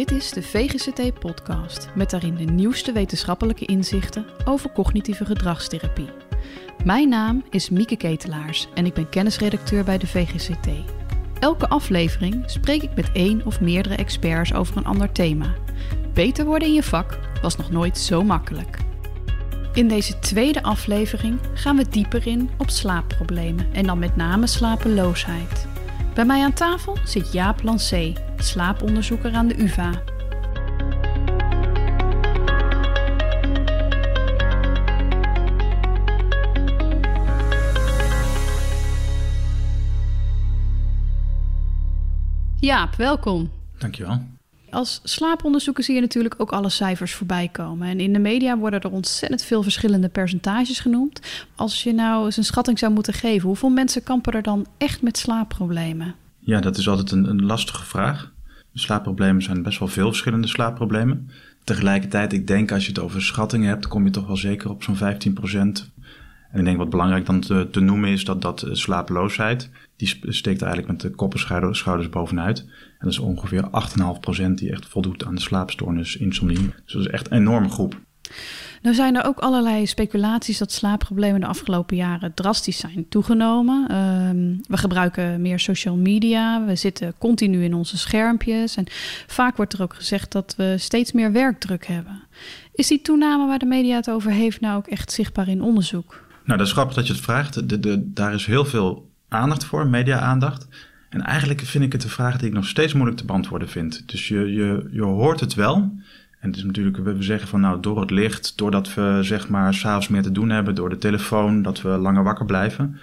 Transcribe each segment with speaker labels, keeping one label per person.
Speaker 1: Dit is de VGCT-podcast met daarin de nieuwste wetenschappelijke inzichten over cognitieve gedragstherapie. Mijn naam is Mieke Ketelaars en ik ben kennisredacteur bij de VGCT. Elke aflevering spreek ik met één of meerdere experts over een ander thema. Beter worden in je vak was nog nooit zo makkelijk. In deze tweede aflevering gaan we dieper in op slaapproblemen en dan met name slapeloosheid. Bij mij aan tafel zit Jaap Lancé, slaaponderzoeker aan de UvA. Jaap, welkom.
Speaker 2: Dankjewel.
Speaker 1: Als slaaponderzoeker zie je natuurlijk ook alle cijfers voorbij komen. En in de media worden er ontzettend veel verschillende percentages genoemd. Als je nou eens een schatting zou moeten geven, hoeveel mensen kampen er dan echt met slaapproblemen?
Speaker 2: Ja, dat is altijd een, een lastige vraag. Slaapproblemen zijn best wel veel verschillende slaapproblemen. Tegelijkertijd, ik denk als je het over schattingen hebt, kom je toch wel zeker op zo'n 15% En ik denk wat belangrijk dan te, te noemen is dat, dat slapeloosheid, die steekt eigenlijk met de koppenschouders schouders bovenuit. En dat is ongeveer 8,5% die echt voldoet aan de slaapstoornis insomnie. Dus dat is echt een enorme groep.
Speaker 1: Nou zijn er ook allerlei speculaties dat slaapproblemen de afgelopen jaren drastisch zijn toegenomen. Ehm, we gebruiken meer social media, we zitten continu in onze schermpjes en vaak wordt er ook gezegd dat we steeds meer werkdruk hebben. Is die toename waar de media het over heeft nou ook echt zichtbaar in onderzoek?
Speaker 2: Nou, dat is grappig dat je het vraagt. De, de, daar is heel veel aandacht voor, media-aandacht. En eigenlijk vind ik het een vraag die ik nog steeds moeilijk te beantwoorden vind. Dus je, je, je hoort het wel. En het is natuurlijk, we zeggen van nou, door het licht, doordat we zeg maar s'avonds meer te doen hebben, door de telefoon, dat we langer wakker blijven.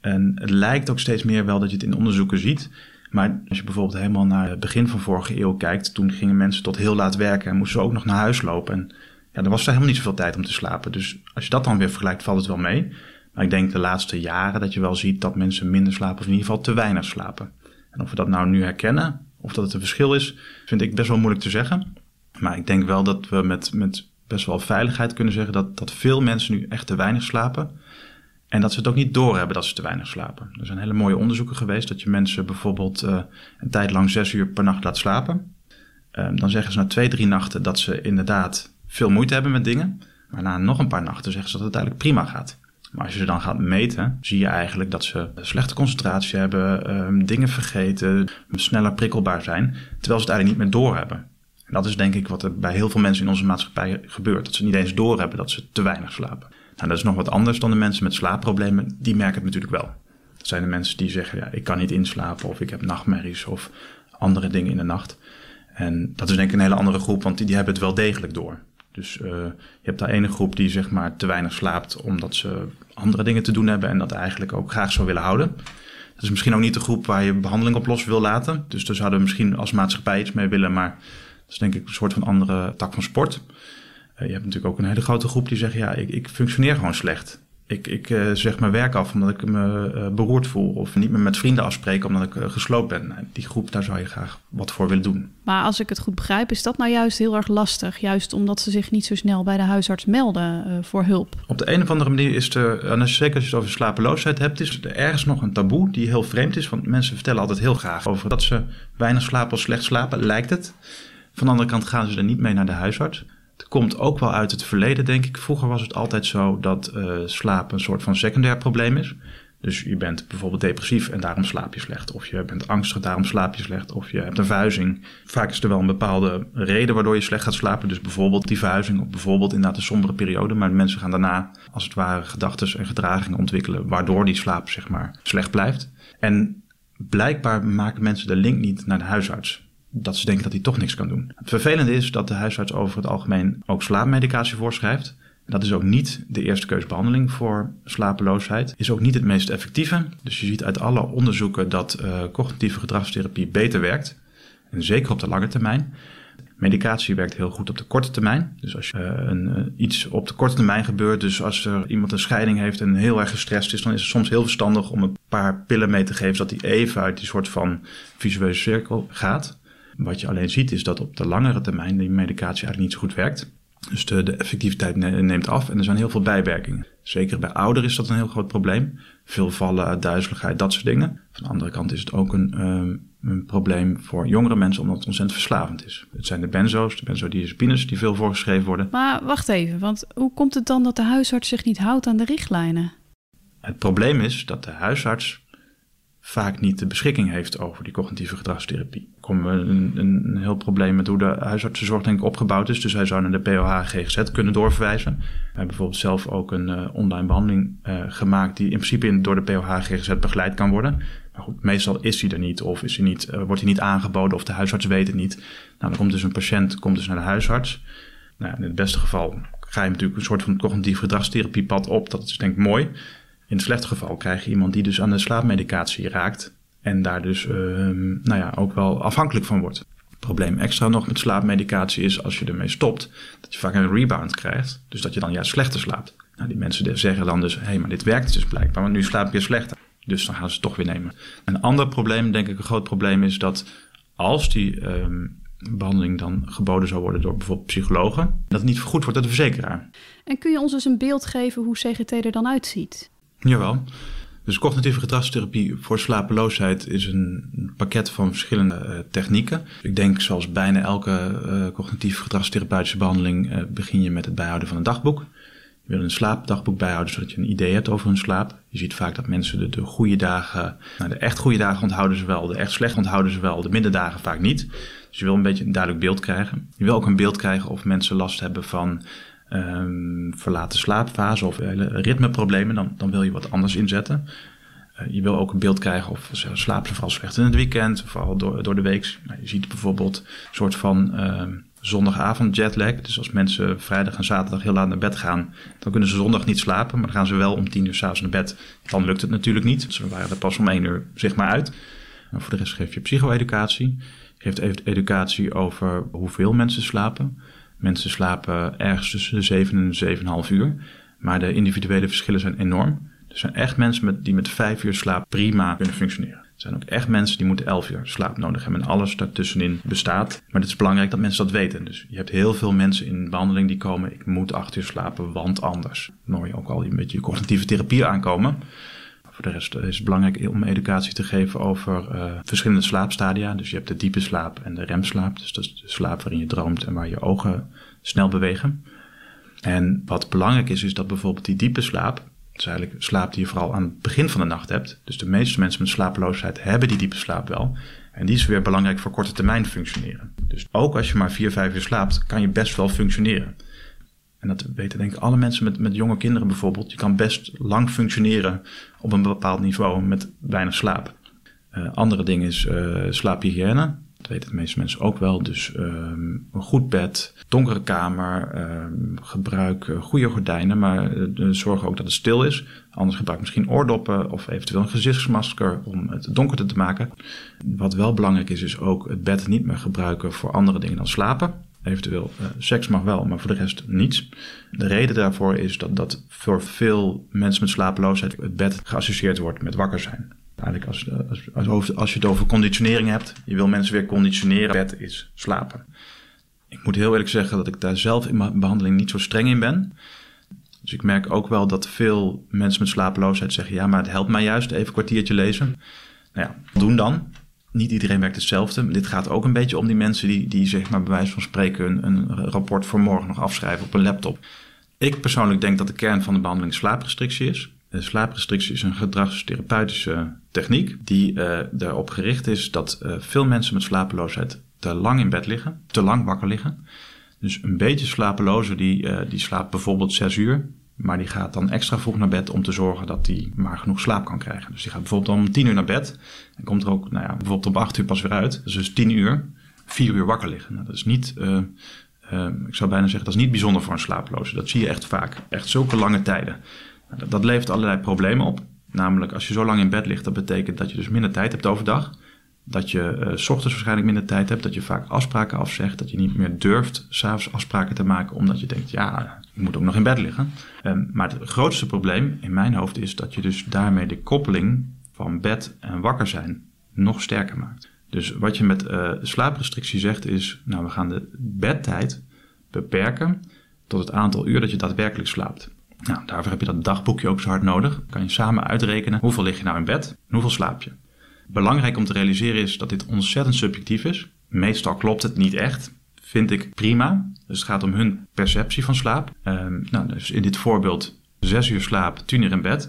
Speaker 2: En het lijkt ook steeds meer wel dat je het in onderzoeken ziet. Maar als je bijvoorbeeld helemaal naar het begin van vorige eeuw kijkt, toen gingen mensen tot heel laat werken en moesten ook nog naar huis lopen. En ja, er was er helemaal niet zoveel tijd om te slapen. Dus als je dat dan weer vergelijkt, valt het wel mee. Maar ik denk de laatste jaren dat je wel ziet dat mensen minder slapen, of in ieder geval te weinig slapen. En of we dat nou nu herkennen, of dat het een verschil is, vind ik best wel moeilijk te zeggen. Maar ik denk wel dat we met, met best wel veiligheid kunnen zeggen dat, dat veel mensen nu echt te weinig slapen. En dat ze het ook niet doorhebben dat ze te weinig slapen. Er zijn hele mooie onderzoeken geweest dat je mensen bijvoorbeeld uh, een tijd lang zes uur per nacht laat slapen. Uh, dan zeggen ze na twee, drie nachten dat ze inderdaad veel moeite hebben met dingen. Maar na nog een paar nachten zeggen ze dat het eigenlijk prima gaat. Maar als je ze dan gaat meten, zie je eigenlijk dat ze slechte concentratie hebben, uh, dingen vergeten, sneller prikkelbaar zijn, terwijl ze het eigenlijk niet meer doorhebben. En dat is denk ik wat er bij heel veel mensen in onze maatschappij gebeurt. Dat ze niet eens doorhebben dat ze te weinig slapen. Nou, dat is nog wat anders dan de mensen met slaapproblemen. Die merken het natuurlijk wel. Dat zijn de mensen die zeggen, ja, ik kan niet inslapen of ik heb nachtmerries of andere dingen in de nacht. En dat is denk ik een hele andere groep, want die, die hebben het wel degelijk door. Dus uh, je hebt daar ene groep die zeg maar te weinig slaapt omdat ze andere dingen te doen hebben en dat eigenlijk ook graag zou willen houden. Dat is misschien ook niet de groep waar je behandeling op los wil laten. Dus daar zouden we misschien als maatschappij iets mee willen, maar dat is denk ik een soort van andere tak van sport. Uh, je hebt natuurlijk ook een hele grote groep die zegt, ja, ik, ik functioneer gewoon slecht. Ik, ik uh, zeg mijn werk af omdat ik me uh, beroerd voel. Of niet meer met vrienden afspreken omdat ik uh, gesloopt ben. Nou, die groep, daar zou je graag wat voor willen doen.
Speaker 1: Maar als ik het goed begrijp, is dat nou juist heel erg lastig. Juist omdat ze zich niet zo snel bij de huisarts melden voor hulp.
Speaker 2: Op de een of andere manier is er, en zeker als je het over slapeloosheid hebt, is er ergens nog een taboe die heel vreemd is. Want mensen vertellen altijd heel graag over dat ze weinig slapen of slecht slapen, lijkt het. Van de andere kant gaan ze er niet mee naar de huisarts. Het komt ook wel uit het verleden, denk ik. Vroeger was het altijd zo dat uh, slaap een soort van secundair probleem is. Dus je bent bijvoorbeeld depressief en daarom slaap je slecht. Of je bent angstig, daarom slaap je slecht. Of je hebt een verhuizing. Vaak is er wel een bepaalde reden waardoor je slecht gaat slapen. Dus bijvoorbeeld die verhuizing of bijvoorbeeld inderdaad een sombere periode. Maar mensen gaan daarna als het ware gedachten en gedragingen ontwikkelen... waardoor die slaap zeg maar slecht blijft. En blijkbaar maken mensen de link niet naar de huisarts dat ze denken dat hij toch niks kan doen. Het vervelende is dat de huisarts over het algemeen ook slaapmedicatie voorschrijft. Dat is ook niet de eerste keusbehandeling voor slapeloosheid. Is ook niet het meest effectieve. Dus je ziet uit alle onderzoeken dat uh, cognitieve gedragstherapie beter werkt. En zeker op de lange termijn. Medicatie werkt heel goed op de korte termijn. Dus als je, uh, een, uh, iets op de korte termijn gebeurt, dus als er iemand een scheiding heeft en heel erg gestrest is, dan is het soms heel verstandig om een paar pillen mee te geven, zodat hij even uit die soort van visueuze cirkel gaat. Wat je alleen ziet is dat op de langere termijn die medicatie eigenlijk niet zo goed werkt. Dus de, de effectiviteit neemt af en er zijn heel veel bijwerkingen. Zeker bij ouderen is dat een heel groot probleem. Veel vallen, duizeligheid, dat soort dingen. Van de andere kant is het ook een, um, een probleem voor jongere mensen omdat het ontzettend verslavend is. Het zijn de benzo's, de benzodiazepines die veel voorgeschreven worden.
Speaker 1: Maar wacht even, want hoe komt het dan dat de huisarts zich niet houdt aan de richtlijnen?
Speaker 2: Het probleem is dat de huisarts vaak niet de beschikking heeft over die cognitieve gedragstherapie. Komt een, een, heel probleem met hoe de huisartsenzorg denk ik opgebouwd is. Dus hij zou naar de POH GGZ kunnen doorverwijzen. We hebben bijvoorbeeld zelf ook een uh, online behandeling uh, gemaakt die in principe in, door de POH GGZ begeleid kan worden. Maar goed, meestal is hij er niet of is hij niet, uh, wordt hij niet aangeboden of de huisarts weet het niet. Nou, dan komt dus een patiënt komt dus naar de huisarts. Nou, in het beste geval ga je natuurlijk een soort van cognitief gedragstherapiepad op. Dat is denk ik mooi. In het slechte geval krijg je iemand die dus aan de slaapmedicatie raakt en daar dus uh, nou ja, ook wel afhankelijk van wordt. Het probleem extra nog met slaapmedicatie is als je ermee stopt, dat je vaak een rebound krijgt. Dus dat je dan juist slechter slaapt. Nou, die mensen zeggen dan dus, hé, hey, maar dit werkt dus blijkbaar, want nu slaap ik weer slechter. Dus dan gaan ze het toch weer nemen. Een ander probleem, denk ik een groot probleem, is dat als die um, behandeling dan geboden zou worden door bijvoorbeeld psychologen, dat het niet vergoed wordt door de verzekeraar.
Speaker 1: En kun je ons eens een beeld geven hoe CGT er dan uitziet?
Speaker 2: Jawel. Dus cognitieve gedragstherapie voor slapeloosheid is een pakket van verschillende uh, technieken. Ik denk zoals bijna elke uh, cognitieve gedragstherapeutische behandeling uh, begin je met het bijhouden van een dagboek. Je wil een slaapdagboek bijhouden zodat je een idee hebt over hun slaap. Je ziet vaak dat mensen de, de goede dagen, nou de echt goede dagen onthouden ze wel, de echt slecht onthouden ze wel, de middendagen vaak niet. Dus je wil een beetje een duidelijk beeld krijgen. Je wil ook een beeld krijgen of mensen last hebben van um, verlaten slaapfase of ritmeproblemen, dan, dan wil je wat anders inzetten. Uh, je wil ook een beeld krijgen of ze ze vooral slecht in het weekend, vooral door, door de week. Nou, je ziet bijvoorbeeld een soort van uh, zondagavond jetlag. Dus als mensen vrijdag en zaterdag heel laat naar bed gaan, dan kunnen ze zondag niet slapen, maar dan gaan ze wel om tien uur s'avonds naar bed. Dan lukt het natuurlijk niet. Ze waren er pas om één uur zeg maar uit. En voor de rest geef je psycho-educatie. Geeft educatie over hoeveel mensen slapen. Mensen slapen ergens tussen de 7 en 7,5 uur. Maar de individuele verschillen zijn enorm. Er zijn echt mensen met, die met 5 uur slaap prima kunnen functioneren. Er zijn ook echt mensen die moeten 11 uur slaap nodig hebben. En alles daartussenin bestaat. Maar het is belangrijk dat mensen dat weten. Dus je hebt heel veel mensen in behandeling die komen. Ik moet 8 uur slapen, want anders. Dan je ook al een beetje cognitieve therapie aankomen. Voor de rest is het belangrijk om educatie te geven over uh, verschillende slaapstadia. Dus je hebt de diepe slaap en de remslaap. Dus dat is de slaap waarin je droomt en waar je ogen snel bewegen. En wat belangrijk is, is dat bijvoorbeeld die diepe slaap, dus eigenlijk slaap die je vooral aan het begin van de nacht hebt. Dus de meeste mensen met slapeloosheid hebben die diepe slaap wel. En die is weer belangrijk voor korte termijn functioneren. Dus ook als je maar 4, 5 uur slaapt, kan je best wel functioneren. En dat weten denk ik alle mensen met, met jonge kinderen bijvoorbeeld. Je kan best lang functioneren op een bepaald niveau met weinig slaap. Uh, andere ding is uh, slaaphygiëne. Dat weten de meeste mensen ook wel. Dus um, een goed bed, donkere kamer, um, gebruik uh, goede gordijnen, maar zorg ook dat het stil is. Anders gebruik misschien oordoppen of eventueel een gezichtsmasker om het donkerder te maken. Wat wel belangrijk is, is ook het bed niet meer gebruiken voor andere dingen dan slapen. Eventueel uh, seks mag wel, maar voor de rest niets. De reden daarvoor is dat, dat voor veel mensen met slapeloosheid het bed geassocieerd wordt met wakker zijn. Eigenlijk als, als, als, als je het over conditionering hebt, je wil mensen weer conditioneren, bed is slapen. Ik moet heel eerlijk zeggen dat ik daar zelf in mijn behandeling niet zo streng in ben. Dus ik merk ook wel dat veel mensen met slapeloosheid zeggen: ja, maar het helpt mij juist even een kwartiertje lezen. Nou ja, doen dan niet iedereen werkt hetzelfde. Dit gaat ook een beetje om die mensen die, die zeg maar bij wijze van spreken een, rapport voor morgen nog afschrijven op een laptop. Ik persoonlijk denk dat de kern van de behandeling slaaprestrictie is. Slaaprestrictie is een gedragstherapeutische techniek die uh, erop gericht is dat uh, veel mensen met slapeloosheid te lang in bed liggen, te lang wakker liggen. Dus een beetje slapeloze die, uh, die slaapt bijvoorbeeld zes uur. Maar die gaat dan extra vroeg naar bed om te zorgen dat hij maar genoeg slaap kan krijgen. Dus die gaat bijvoorbeeld om tien uur naar bed. En komt er ook nou ja, bijvoorbeeld om acht uur pas weer uit. Dus, dus tien uur, vier uur wakker liggen. Nou, dat is niet, uh, uh, ik zou bijna zeggen, dat is niet bijzonder voor een slapeloze. Dat zie je echt vaak. Echt zulke lange tijden. Nou, dat, dat levert allerlei problemen op. Namelijk als je zo lang in bed ligt, dat betekent dat je dus minder tijd hebt overdag. Dat je uh, s ochtends waarschijnlijk minder tijd hebt. Dat je vaak afspraken afzegt. Dat je niet meer durft s'avonds afspraken te maken. Omdat je denkt, ja, ik moet ook nog in bed liggen. Um, maar het grootste probleem in mijn hoofd is dat je dus daarmee de koppeling van bed en wakker zijn nog sterker maakt. Dus wat je met uh, slaaprestrictie zegt is, nou we gaan de bedtijd beperken tot het aantal uur dat je daadwerkelijk slaapt. Nou, daarvoor heb je dat dagboekje ook zo hard nodig. kan je samen uitrekenen hoeveel lig je nou in bed en hoeveel slaap je. Belangrijk om te realiseren is dat dit ontzettend subjectief is. Meestal klopt het niet echt. Vind ik prima. Dus het gaat om hun perceptie van slaap. Ehm, nou, dus in dit voorbeeld 6 uur slaap, 10 uur in bed.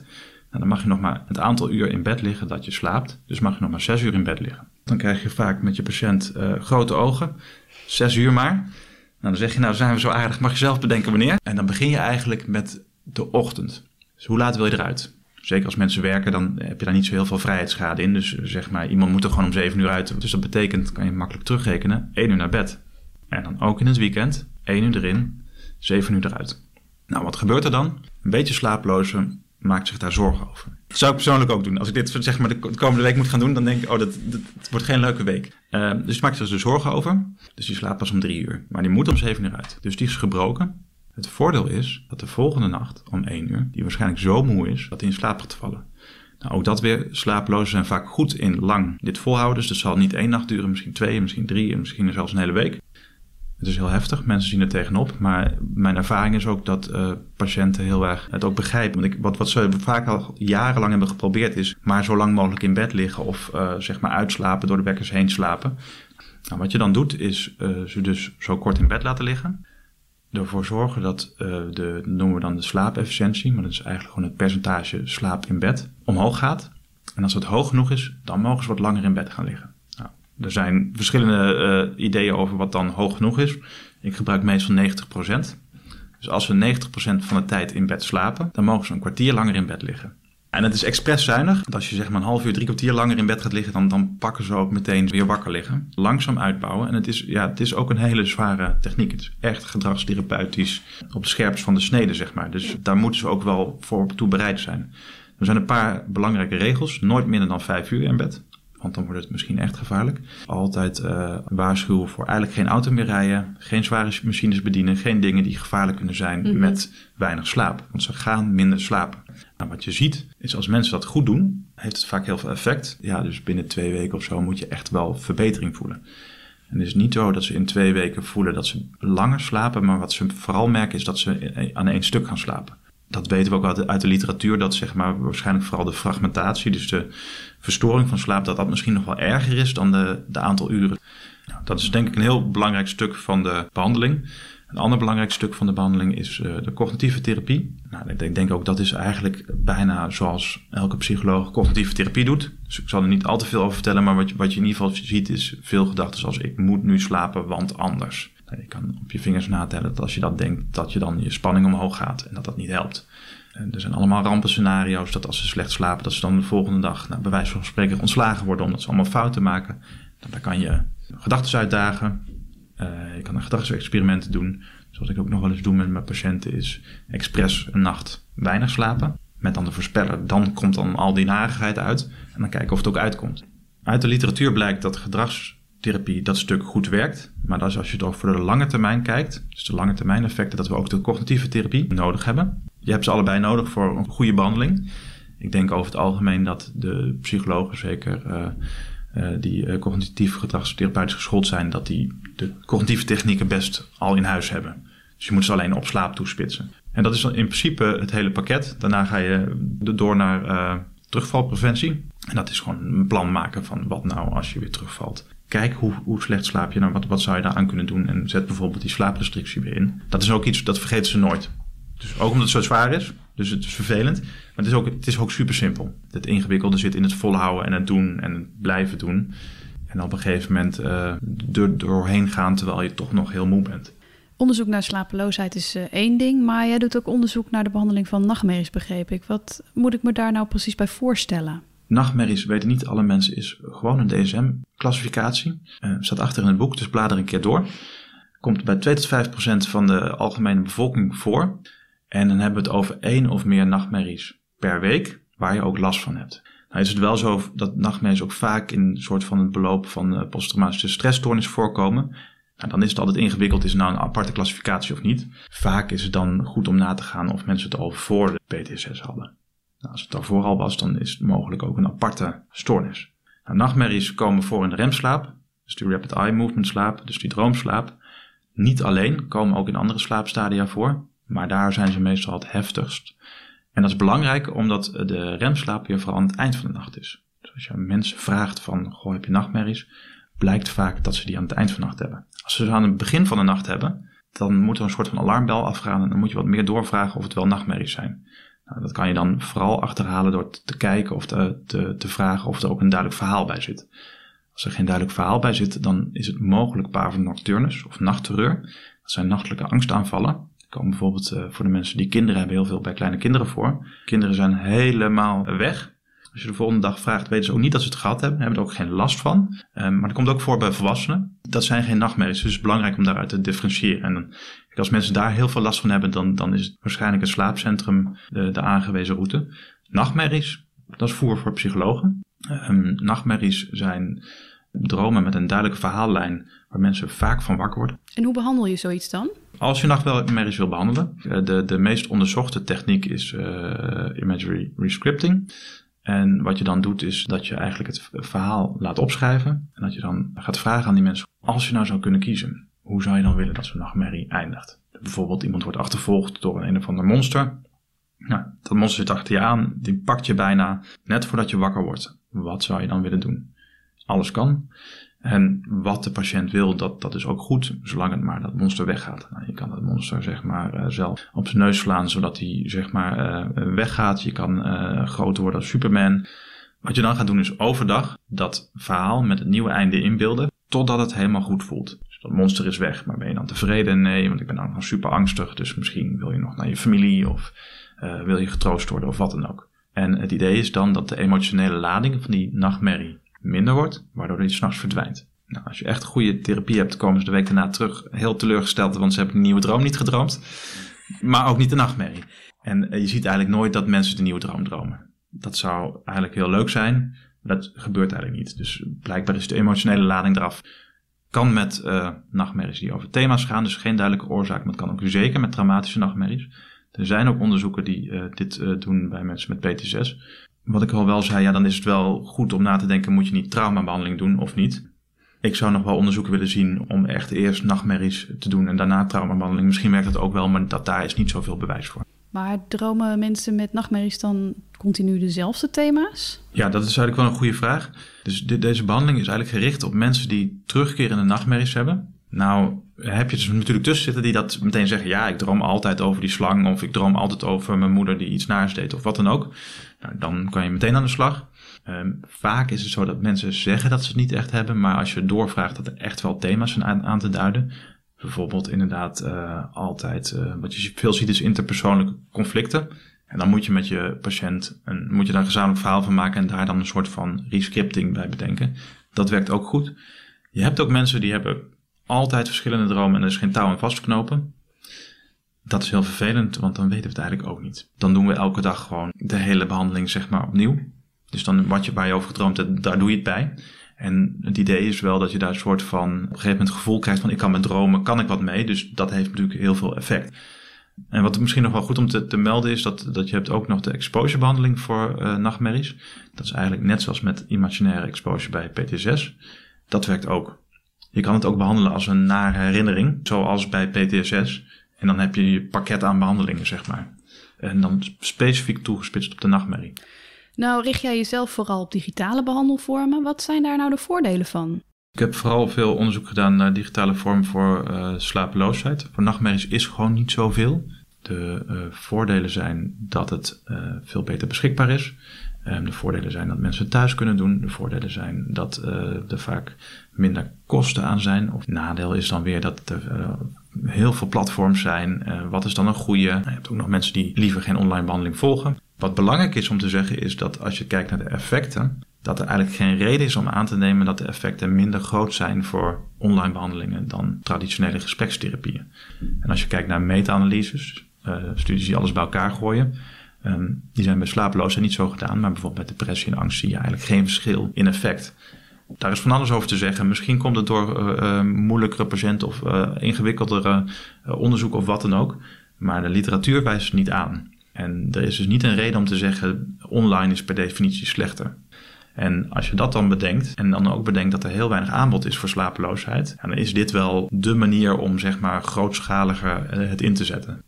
Speaker 2: Nou, dan mag je nog maar het aantal uur in bed liggen dat je slaapt. Dus mag je nog maar 6 uur in bed liggen. Dan krijg je vaak met je patiënt uh, grote ogen. 6 uur maar. Nou, dan zeg je, nou zijn we zo aardig, mag je zelf bedenken wanneer. En dan begin je eigenlijk met de ochtend. Dus hoe laat wil je eruit? Zeker als mensen werken, dan heb je daar niet zo heel veel vrijheidsschade in. Dus zeg maar, iemand moet er gewoon om 7 uur uit. Dus dat betekent, kan je makkelijk terugrekenen, 1 uur naar bed. En dan ook in het weekend, 1 uur erin, 7 uur eruit. Nou, wat gebeurt er dan? Een beetje slaaploze maakt zich daar zorgen over. Dat zou ik persoonlijk ook doen. Als ik dit zeg maar de komende week moet gaan doen, dan denk ik, oh, dat, wordt geen leuke week. Uh, dus maakt zich er zorgen over. Dus die slaapt pas om drie uur. Maar die moet om zeven uur uit. Dus die is gebroken. Het voordeel is dat de volgende nacht om één uur, die waarschijnlijk zo moe is dat hij in slaap gaat vallen. Nou, ook dat weer, slaaplozen zijn vaak goed in lang dit volhouden. Dus dat zal niet één nacht duren, misschien twee, misschien drie en misschien zelfs een hele week. Het is heel heftig, mensen zien er tegenop. Maar mijn ervaring is ook dat uh, patiënten heel erg het ook begrijpen. Want ik, wat, wat ze vaak al jarenlang hebben geprobeerd is maar zo lang mogelijk in bed liggen of uh, zeg maar uitslapen, door de wekkers heen slapen. Nou, wat je dan doet is uh, ze dus zo kort in bed laten liggen. Ervoor zorgen dat de, noemen we dan de slaapefficiëntie, maar dat is eigenlijk gewoon het percentage slaap in bed, omhoog gaat. En als het hoog genoeg is, dan mogen ze wat langer in bed gaan liggen. Er zijn verschillende uh, ideeën over wat dan hoog genoeg is. Ik gebruik meestal 90%. Dus als we 90% van de tijd in bed slapen, dan mogen ze een kwartier langer in bed liggen. En het is expres zuinig. Als je zeg maar een half uur, drie kwartier langer in bed gaat liggen, dan, dan pakken ze ook meteen weer wakker liggen. Langzaam uitbouwen. En het is, ja, het is ook een hele zware techniek. Het is echt gedragstherapeutisch op de scherpst van de snede, zeg maar. Dus daar moeten ze ook wel voor toe bereid zijn. Er zijn een paar belangrijke regels. Nooit minder dan vijf uur in bed want dan wordt het misschien echt gevaarlijk. Altijd uh, waarschuwen voor eigenlijk geen auto meer rijden, geen zware machines bedienen, geen dingen die gevaarlijk kunnen zijn mhm. met weinig slaap. Want ze gaan minder slapen. Nou, wat je ziet is als mensen dat goed doen, heeft het vaak heel veel effect. Ja, dus binnen twee weken of zo moet je echt wel verbetering voelen. En het is niet zo dat ze in twee weken voelen dat ze langer slapen, maar wat ze vooral merken is dat ze aan één stuk gaan slapen dat weten we ook uit de, uit de, literatuur, dat zeg maar waarschijnlijk vooral de fragmentatie, dus de verstoring van slaap, dat dat misschien nog wel erger is dan de, de aantal uren. Nou, dat is denk ik een heel belangrijk stuk van de behandeling. Een ander belangrijk stuk van de behandeling is uh, de cognitieve therapie. Nou, ik denk, denk, ook dat is eigenlijk bijna zoals elke psycholoog cognitieve therapie doet. Dus ik zal er niet al te veel over vertellen, maar wat je, wat je in ieder geval ziet is veel gedachten zoals ik moet nu slapen, want anders. Nou, je kan op je vingers natellen dat als je dat denkt, dat je dan je spanning omhoog gaat en dat dat niet helpt. En er zijn allemaal rampenscenario's dat als ze slecht slapen, dat ze dan de volgende dag, nou, bij wijze van spreken, ontslagen worden omdat ze allemaal fouten maken. Nou, dan kan je gedachten uitdagen. Uh, je kan een gedachtsexperimenten doen. Zoals ik ook nog wel eens doe met mijn patiënten is expres een nacht weinig slapen. Met dan de voorspeller, dan komt dan al die narigheid uit. En dan kijken of het ook uitkomt. Uit de literatuur blijkt dat gedrags therapie dat stuk goed werkt. Maar dat is als je ook voor de lange termijn kijkt, dus de lange termijn effecten, dat we ook de cognitieve therapie nodig hebben. Je hebt ze allebei nodig voor een goede behandeling. Ik denk over het algemeen dat de psychologen, zeker uh, uh, die uh, cognitief gedragstherapeutisch geschoold zijn, dat die de cognitieve technieken best al in huis hebben. Dus je moet ze alleen op slaap toespitsen. En dat is in principe het hele pakket. Daarna ga je door naar terugvalpreventie. En dat is gewoon een plan maken van wat nou als je weer terugvalt kijk hoe, hoe slecht slaap je nou, wat, wat zou je daar aan kunnen doen en zet bijvoorbeeld die slaaprestrictie weer in. Dat is ook iets, dat vergeten ze nooit. Dus ook omdat het zo zwaar is, dus het is vervelend, maar het is ook, het is ook super simpel. Het ingewikkelde zit in het volhouden en het doen en het blijven doen. En op een gegeven moment er doorheen gaan terwijl je toch nog heel moe bent.
Speaker 1: Onderzoek naar slapeloosheid is uh, één ding, maar jij doet ook onderzoek naar de behandeling van nachtmerries, begreep ik. Wat moet ik me daar nou precies bij voorstellen?
Speaker 2: Nachtmerries weten niet alle mensen is gewoon een DSM-classificatie. Uh, staat achter in het boek, dus blader een keer door. Komt bij 2 tot 5 procent van de algemene bevolking voor. En dan hebben we het over één of meer nachtmerries per week, waar je ook last van hebt. Nou is het wel zo dat nachtmerries ook vaak in een soort van het beloop van uh, posttraumatische stressstoornis voorkomen. Nou, dan is het altijd ingewikkeld, is het nou een aparte klassificatie of niet. Vaak is het dan goed om na te gaan of mensen het al voor de PTSS hadden. Nou, als het daarvoor al was, dan is het mogelijk ook een aparte stoornis. Nou, nachtmerries komen voor in de remslaap, dus die rapid eye movement slaap, dus die droomslaap. Niet alleen, komen ook in andere slaapstadia voor, maar daar zijn ze meestal het heftigst. En dat is belangrijk omdat de remslaap weer vooral aan het eind van de nacht is. Dus als je aan mensen vraagt van, goh, heb je nachtmerries? Blijkt vaak dat ze die aan het eind van de nacht hebben. Als ze ze aan het begin van de nacht hebben, dan moet er een soort van alarmbel afgaan en dan moet je wat meer doorvragen of het wel nachtmerries zijn. Nou, dat kan je dan vooral achterhalen door te kijken of te, te, te vragen of er ook een duidelijk verhaal bij zit. Als er geen duidelijk verhaal bij zit, dan is het mogelijk parvo nocturnus of nachtterreur. Dat zijn nachtelijke angstaanvallen. Die komen bijvoorbeeld uh, voor de mensen die kinderen hebben heel veel bij kleine kinderen voor. Kinderen zijn helemaal weg. Als je de volgende dag vraagt, weten ze ook niet dat ze het gehad hebben. Hebben er ook geen last van. Um, maar dat komt ook voor bij volwassenen. Dat zijn geen nachtmerries. Dus het is belangrijk om daaruit te differentiëren. En dan, als mensen daar heel veel last van hebben, dan, dan is het waarschijnlijk het slaapcentrum de, de aangewezen route. Nachtmerries, dat is voer voor psychologen. Um, nachtmerries zijn dromen met een duidelijke verhaallijn waar mensen vaak van wakker worden.
Speaker 1: En hoe behandel je zoiets dan?
Speaker 2: Als je nachtmerries wil behandelen, eh, de, de meest onderzochte techniek is uh, imagery rescripting. En wat je dan doet is dat je eigenlijk het verhaal laat opschrijven. En dat je dan gaat vragen aan die mensen, als je nou zou kunnen kiezen, hoe zou je dan willen dat zo'n nachtmerrie eindigt? Bijvoorbeeld iemand wordt achtervolgd door een, een of ander monster. Nou, dat monster zit achter je aan, die pakt je bijna net voordat je wakker wordt. Wat zou je dan willen doen? Alles kan. En wat de patiënt wil, dat, dat is ook goed, zolang het maar dat monster weggaat. Nou, je kan dat monster zeg maar uh, zelf op zijn neus slaan, zodat hij zeg maar uh, weggaat. Je kan uh, groter worden als Superman. Wat je dan gaat doen is overdag dat verhaal met het nieuwe einde inbeelden, totdat het helemaal goed voelt. Dus dat monster is weg, maar ben je dan tevreden? Nee, want ik ben dan nog super angstig, dus misschien wil je nog naar je familie of wil je getroost worden of wat dan ook. En het idee is dan dat de emotionele lading van die nachtmerrie minder wordt, waardoor die s'nachts verdwijnt. Nou, als je echt goede therapie hebt, komen ze de week daarna terug heel teleurgesteld, want ze hebben een nieuwe droom niet gedroomd. Maar ook niet de nachtmerrie. En eh, je ziet eigenlijk nooit dat mensen de nieuwe droom dromen. Dat zou eigenlijk heel leuk zijn, maar dat gebeurt eigenlijk niet. Dus blijkbaar is de emotionele lading eraf. Kan met uh, nachtmerries die over thema's gaan, dus geen duidelijke oorzaak, maar het kan ook zeker met traumatische nachtmerries. Er zijn ook onderzoeken die uh, dit doen bij mensen met PTSS wat ik al wel zei, ja, dan is het wel goed om na te denken: moet je niet traumabehandeling doen of niet? Ik zou nog wel onderzoeken willen zien om echt eerst nachtmerries te doen en daarna traumabehandeling. Misschien werkt dat ook wel, maar dat, daar is niet zoveel bewijs voor.
Speaker 1: Maar dromen mensen met nachtmerries dan continu dezelfde thema's?
Speaker 2: Ja, dat is eigenlijk wel een goede vraag. Dus deze behandeling is eigenlijk gericht op mensen die terugkerende nachtmerries hebben. Nou, heb je dus natuurlijk tussen zitten die dat meteen zeggen: ja, ik droom altijd over die slang, of ik droom altijd over mijn moeder die iets naars deed, of wat dan ook. Nou, dan kan je meteen aan de slag. Um, vaak is het zo dat mensen zeggen dat ze het niet echt hebben, maar als je doorvraagt dat er echt wel thema's zijn aan, aan te duiden. Bijvoorbeeld inderdaad uh, altijd, uh, wat je veel ziet is interpersoonlijke conflicten. En dan moet je met je patiënt, een, moet je daar een gezamenlijk verhaal van maken en daar dan een soort van rescripting bij bedenken. Dat werkt ook goed. Je hebt ook mensen die hebben altijd verschillende dromen en er is geen touw aan vastknopen. Dat is heel vervelend, want dan weten we het eigenlijk ook niet. Dan doen we elke dag gewoon de hele behandeling zeg maar opnieuw. Dus dan wat je bij je over gedroomd hebt, daar doe je het bij. En het idee is wel dat je daar een soort van op een gegeven moment gevoel krijgt van ik kan met dromen, kan ik wat mee. Dus dat heeft natuurlijk heel veel effect. En wat misschien nog wel goed om te, te melden is dat, dat je hebt ook nog de exposure behandeling voor uh, nachtmerries. Dat is eigenlijk net zoals met imaginaire exposure bij PTSS. Dat werkt ook. Je kan het ook behandelen als een nare herinnering, zoals bij PTSS. En dan heb je je pakket aan behandelingen, zeg maar. En dan specifiek toegespitst op de nachtmerrie.
Speaker 1: Nou, richt jij jezelf vooral op digitale behandelvormen. Wat zijn daar nou de voordelen van?
Speaker 2: Ik heb vooral veel onderzoek gedaan naar digitale vormen voor uh, slapeloosheid. Voor nachtmerries is gewoon niet zoveel. De uh, voordelen zijn dat het uh, veel beter beschikbaar is. Um, de voordelen zijn dat mensen thuis kunnen doen. De voordelen zijn dat er vaak minder kosten aan zijn. Of nadeel is dan weer dat er heel veel platforms zijn. Uh, wat is dan een goede? Je hebt ook nog mensen die liever geen online behandeling volgen. Wat belangrijk is om te zeggen is dat als je kijkt naar de effecten, dat er eigenlijk geen reden is om aan te nemen dat de effecten minder groot zijn voor online behandelingen dan traditionele gesprekstherapieën. En als je kijkt naar meta-analyses, studies die alles bij elkaar gooien, um, die zijn bij slapeloosheid niet zo gedaan, maar bijvoorbeeld bij depressie en angst zie je eigenlijk geen verschil in effect. Daar is van alles over te zeggen. Misschien komt het door uh, moeilijkere patiënten of uh, ingewikkeldere onderzoek of wat dan ook. Maar de literatuur wijst het niet aan. En er is dus niet een reden om te zeggen online is per definitie slechter. En als je dat dan bedenkt en dan ook bedenkt dat er heel weinig aanbod is voor slapeloosheid, dan is dit wel de manier om zeg maar grootschaliger eh, het in te zetten.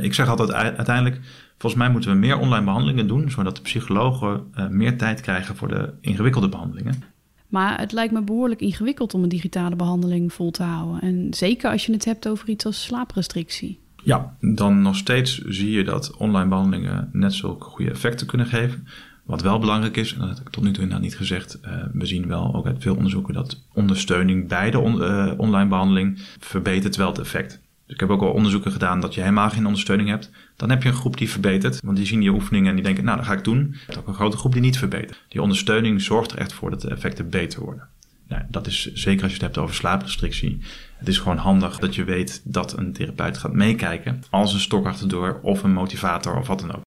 Speaker 2: Ik zeg altijd uiteindelijk, volgens mij moeten we meer online behandelingen doen, zodat de psychologen uh, meer tijd krijgen voor de ingewikkelde behandelingen.
Speaker 1: Maar het lijkt me behoorlijk ingewikkeld om een digitale behandeling vol te houden. En zeker als je het hebt over iets als slaaprestrictie.
Speaker 2: Ja, dan nog steeds zie je dat online behandelingen net zulke goede effecten kunnen geven. Wat wel belangrijk is, en dat heb ik tot nu toe inderdaad niet gezegd, uh, we zien wel ook uit veel onderzoeken dat ondersteuning bij de on, uh, online behandeling verbetert wel het effect. Dus ik heb ook al onderzoeken gedaan dat je helemaal geen ondersteuning hebt. Dan heb je een groep die verbetert, want die zien die oefeningen en die denken, nou, dat ga ik doen. Je hebt ook een grote groep die niet verbetert. Die ondersteuning zorgt er echt voor dat de effecten beter worden. Nou, dat is zeker als je het hebt over slaaprestrictie. Het is gewoon handig dat je weet dat een therapeut gaat meekijken als een stok achterdoor of een motivator of wat dan ook.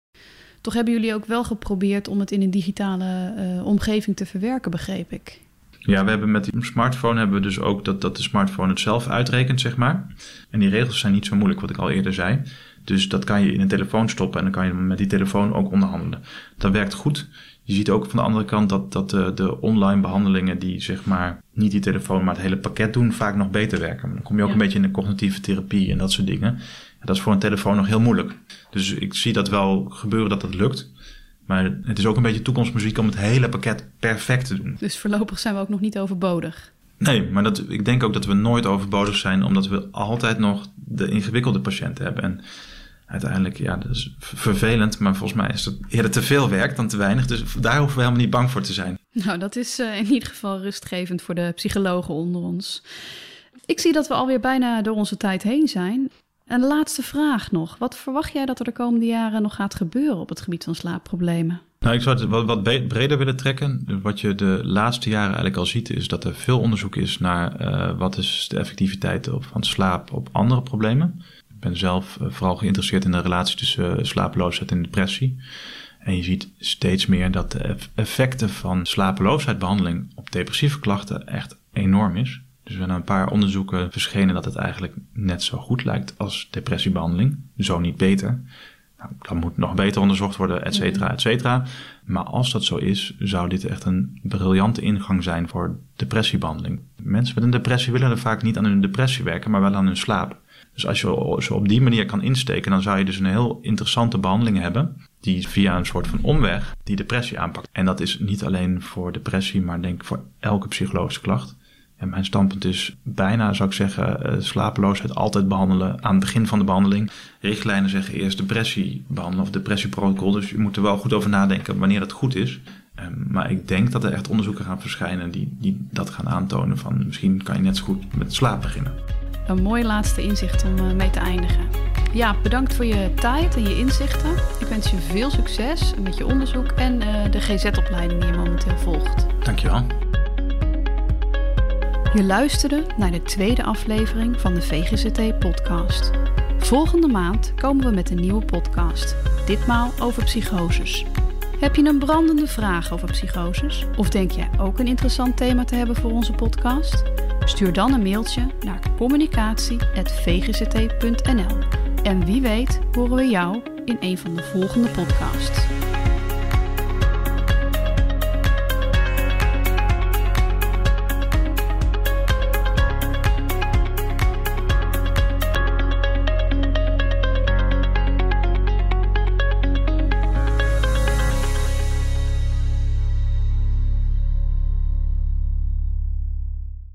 Speaker 1: Toch hebben jullie ook wel geprobeerd om het in een digitale uh, omgeving te verwerken, begreep ik.
Speaker 2: Ja, we hebben met die smartphone hebben we dus ook dat, dat de smartphone het zelf uitrekent, zeg maar. En die regels zijn niet zo moeilijk, wat ik al eerder zei. Dus dat kan je in een telefoon stoppen en dan kan je met die telefoon ook onderhandelen. Dat werkt goed. Je ziet ook van de andere kant dat, dat de, de online behandelingen die zeg maar niet die telefoon, maar het hele pakket doen, vaak nog beter werken. Dan kom je ook een beetje in de cognitieve therapie en dat soort dingen. En dat is voor een telefoon nog heel moeilijk. Dus ik zie dat wel gebeuren dat dat lukt. Maar het is ook een beetje toekomstmuziek om het hele pakket perfect te doen.
Speaker 1: Dus voorlopig zijn we ook nog niet overbodig.
Speaker 2: Nee, maar dat, ik denk ook dat we nooit overbodig zijn, omdat we altijd nog de ingewikkelde patiënten hebben. En uiteindelijk, ja, dat is vervelend, maar volgens mij is het eerder te veel werk dan te weinig. Dus daar hoeven we helemaal niet bang voor te zijn.
Speaker 1: Nou, dat is uh, in ieder geval rustgevend voor de psychologen onder ons. Ik zie dat we alweer bijna door onze tijd heen zijn. En de laatste vraag nog. Wat verwacht jij dat er de komende jaren nog gaat gebeuren op het gebied van slaapproblemen?
Speaker 2: Nou, ik zou het wat, breder willen trekken. Wat je de laatste jaren eigenlijk al ziet, is dat er veel onderzoek is naar uh, wat is de effectiviteit van slaap op andere problemen. Ik ben zelf uh, vooral geïnteresseerd in de relatie tussen uh, slapeloosheid en depressie. En je ziet steeds meer dat de effecten van slapeloosheidbehandeling op depressieve klachten echt enorm is. Dus hebben een paar onderzoeken verschenen dat het eigenlijk net zo goed lijkt als depressiebehandeling. Zo niet beter. Nou, dan moet nog beter onderzocht worden, et cetera, et cetera. Maar als dat zo is, zou dit echt een briljante ingang zijn voor depressiebehandeling. Mensen met een depressie willen er vaak niet aan hun depressie werken, maar wel aan hun slaap. Dus als je ze op die manier kan insteken, dan zou je dus een heel interessante behandeling hebben. Die via een soort van omweg die depressie aanpakt. En dat is niet alleen voor depressie, maar denk ik voor elke psychologische klacht. En mijn standpunt is bijna, zou ik zeggen, uh, slapeloosheid altijd behandelen aan het begin van de behandeling. Richtlijnen zeggen eerst depressie behandelen of depressieprotocol. Dus je moet er wel goed over nadenken wanneer dat goed is. Um, maar ik denk dat er echt onderzoeken gaan verschijnen die, die dat gaan aantonen van misschien kan je net zo goed met slaap beginnen.
Speaker 1: Een mooi laatste inzicht om uh, mee te eindigen. Ja, bedankt voor je tijd en je inzichten. Ik wens je veel succes met je onderzoek en uh, de GZ-opleiding die je momenteel volgt.
Speaker 2: Dankjewel.
Speaker 1: Je luisterde naar de tweede aflevering van de VGCT-podcast. Volgende maand komen we met een nieuwe podcast, ditmaal over psychoses. Heb je een brandende vraag over psychoses? Of denk jij ook een interessant thema te hebben voor onze podcast? Stuur dan een mailtje naar communicatie.vgct.nl. En wie weet horen we jou in een van de volgende podcasts.